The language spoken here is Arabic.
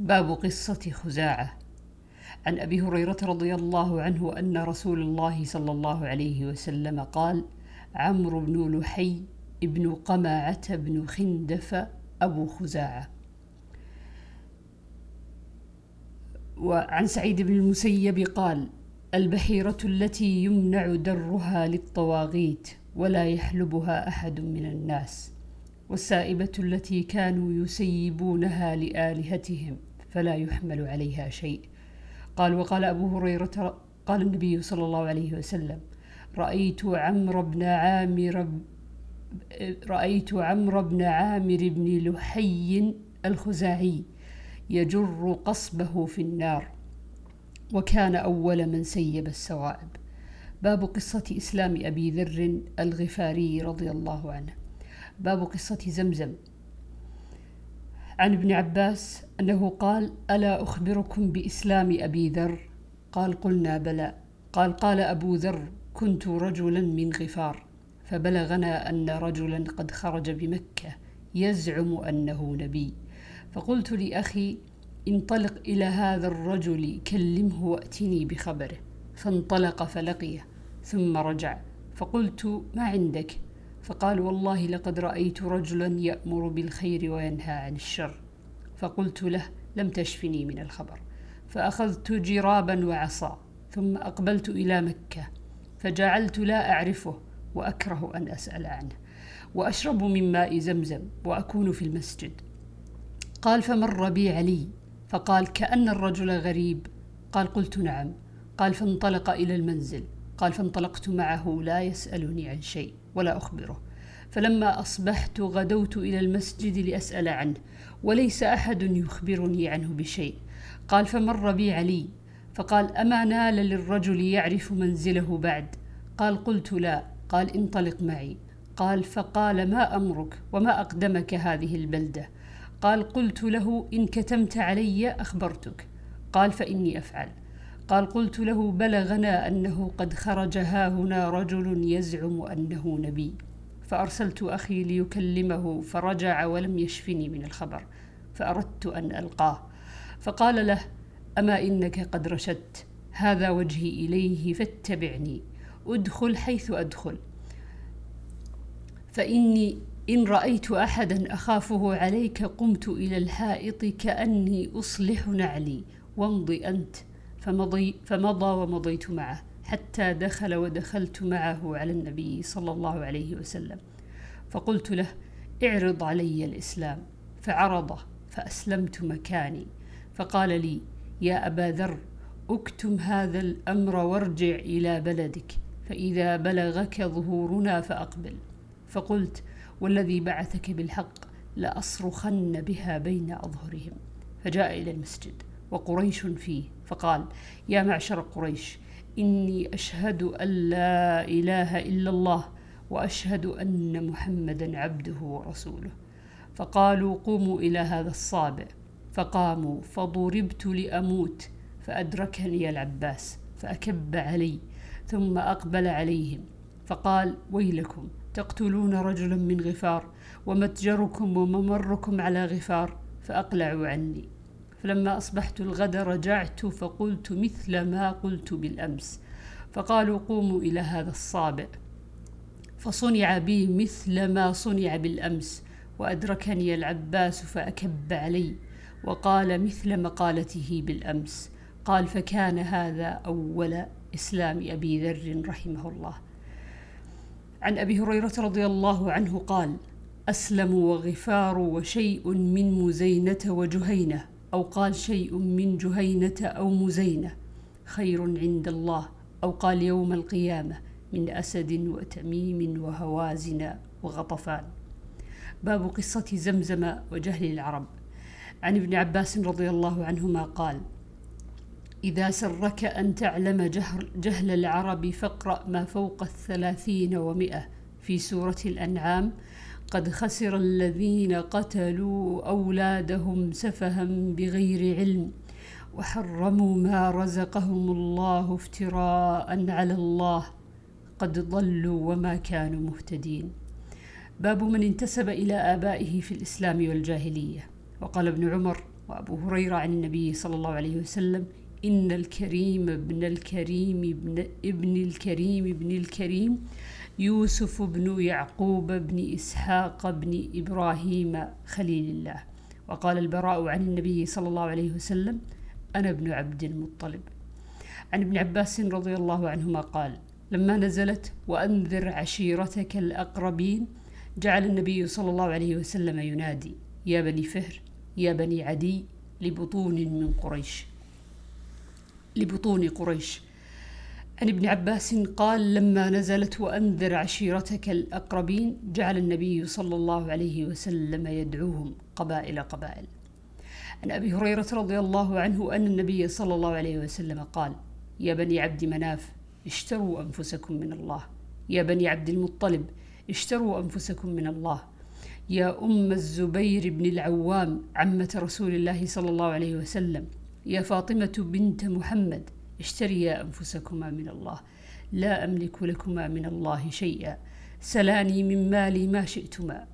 باب قصة خزاعة. عن أبي هريرة رضي الله عنه أن رسول الله صلى الله عليه وسلم قال عمرو بن لحي ابن قماعة بن خندف أبو خزاعة. وعن سعيد بن المسيب قال البحيرة التي يمنع درها للطواغيت ولا يحلبها أحد من الناس. والسائبة التي كانوا يسيبونها لآلهتهم فلا يحمل عليها شيء. قال وقال أبو هريرة قال النبي صلى الله عليه وسلم رأيت عمرو بن عامر رأيت عمرو بن عامر بن لحي الخزاعي يجر قصبه في النار وكان أول من سيب السوائب. باب قصة إسلام أبي ذر الغفاري رضي الله عنه. باب قصة زمزم. عن ابن عباس أنه قال ألا أخبركم بإسلام أبي ذر؟ قال قلنا بلى. قال قال أبو ذر كنت رجلا من غفار. فبلغنا أن رجلا قد خرج بمكة يزعم أنه نبي. فقلت لأخي انطلق إلى هذا الرجل كلمه وأتني بخبره. فانطلق فلقيه ثم رجع. فقلت ما عندك؟ فقال والله لقد رأيت رجلا يأمر بالخير وينهى عن الشر. فقلت له لم تشفني من الخبر. فأخذت جرابا وعصا ثم أقبلت إلى مكة فجعلت لا أعرفه وأكره أن أسأل عنه. وأشرب من ماء زمزم وأكون في المسجد. قال فمر بي علي فقال كأن الرجل غريب. قال قلت نعم. قال فانطلق إلى المنزل. قال فانطلقت معه لا يسألني عن شيء. ولا أخبره. فلما أصبحت غدوت إلى المسجد لأسأل عنه وليس أحد يخبرني عنه بشيء. قال فمر بي علي. فقال أما نال للرجل يعرف منزله بعد؟ قال قلت لا. قال انطلق معي. قال فقال ما أمرك وما أقدمك هذه البلدة؟ قال قلت له إن كتمت علي أخبرتك. قال فإني أفعل. قال قلت له بلغنا أنه قد خرج ها هنا رجل يزعم أنه نبي فأرسلت أخي ليكلمه فرجع ولم يشفني من الخبر فأردت أن ألقاه فقال له أما إنك قد رشدت؟ هذا وجهي إليه فاتبعني أدخل حيث أدخل. فإني إن رأيت أحدا أخافه عليك قمت إلى الحائط كأني أصلح نعلي وامضي أنت. فمضي, فمضى ومضيت معه حتى دخل ودخلت معه على النبي صلى الله عليه وسلم. فقلت له اعرض علي الإسلام. فعرضه فأسلمت مكاني. فقال لي يا أبا ذر اكتم هذا الأمر وارجع إلى بلدك فإذا بلغك ظهورنا فأقبل. فقلت والذي بعثك بالحق لأصرخن بها بين أظهرهم. فجاء إلى المسجد وقريش فيه فقال يا معشر قريش إني أشهد أن لا إله إلا الله وأشهد أن محمدا عبده ورسوله. فقالوا قوموا إلى هذا الصابع. فقاموا فضربت لأموت فأدركني العباس فأكب علي ثم أقبل عليهم. فقال ويلكم تقتلون رجلا من غفار ومتجركم وممركم على غفار فأقلعوا عني. فلما أصبحت الغد رجعت فقلت مثل ما قلت بالأمس. فقالوا قوموا إلى هذا الصابع فصنع بي مثل ما صنع بالأمس وأدركني العباس فأكب علي وقال مثل مقالته بالأمس. قال فكان هذا أول إسلام أبي ذر رحمه الله. عن أبي هريرة رضي الله عنه قال أسلم وغفار وشيء من مزينة وجهينة أو قال شيء من جهينة أو مزينة خير عند الله. أو قال يوم القيامة من أسد وتميم وهوازن وغطفان. باب قصة زمزم وجهل العرب. عن ابن عباس رضي الله عنهما قال إذا سرك أن تعلم جهل, جهل العرب فاقرأ ما فوق الثلاثين ومئة في سورة الأنعام قد خسر الذين قتلوا أولادهم سفها بغير علم وحرموا ما رزقهم الله افتراء على الله قد ضلوا وما كانوا مهتدين. باب من انتسب إلى آبائه في الإسلام والجاهلية. وقال ابن عمر وأبو هريرة عن النبي صلى الله عليه وسلم إن الكريم ابن الكريم ابن, ابن الكريم ابن الكريم يوسف بن يعقوب بن إسحاق بن إبراهيم خليل الله. وقال البراء عن النبي صلى الله عليه وسلم أنا ابن عبد المطلب. عن ابن عباس رضي الله عنهما قال لما نزلت وأنذر عشيرتك الأقربين جعل النبي صلى الله عليه وسلم ينادي يا بني فهر يا بني عدي لبطون من قريش. لبطون قريش. عن ابن عباس قال لما نزلت وأنذر عشيرتك الأقربين جعل النبي صلى الله عليه وسلم يدعوهم قبائل قبائل. عن أبي هريرة رضي الله عنه أن النبي صلى الله عليه وسلم قال يا بني عبد مناف اشتروا أنفسكم من الله. يا بني عبد المطلب اشتروا أنفسكم من الله. يا أم الزبير بن العوام عمة رسول الله صلى الله عليه وسلم. يا فاطمة بنت محمد اشتريا أنفسكما من الله. لا أملك لكما من الله شيئا. سلاني من مالي ما شئتما.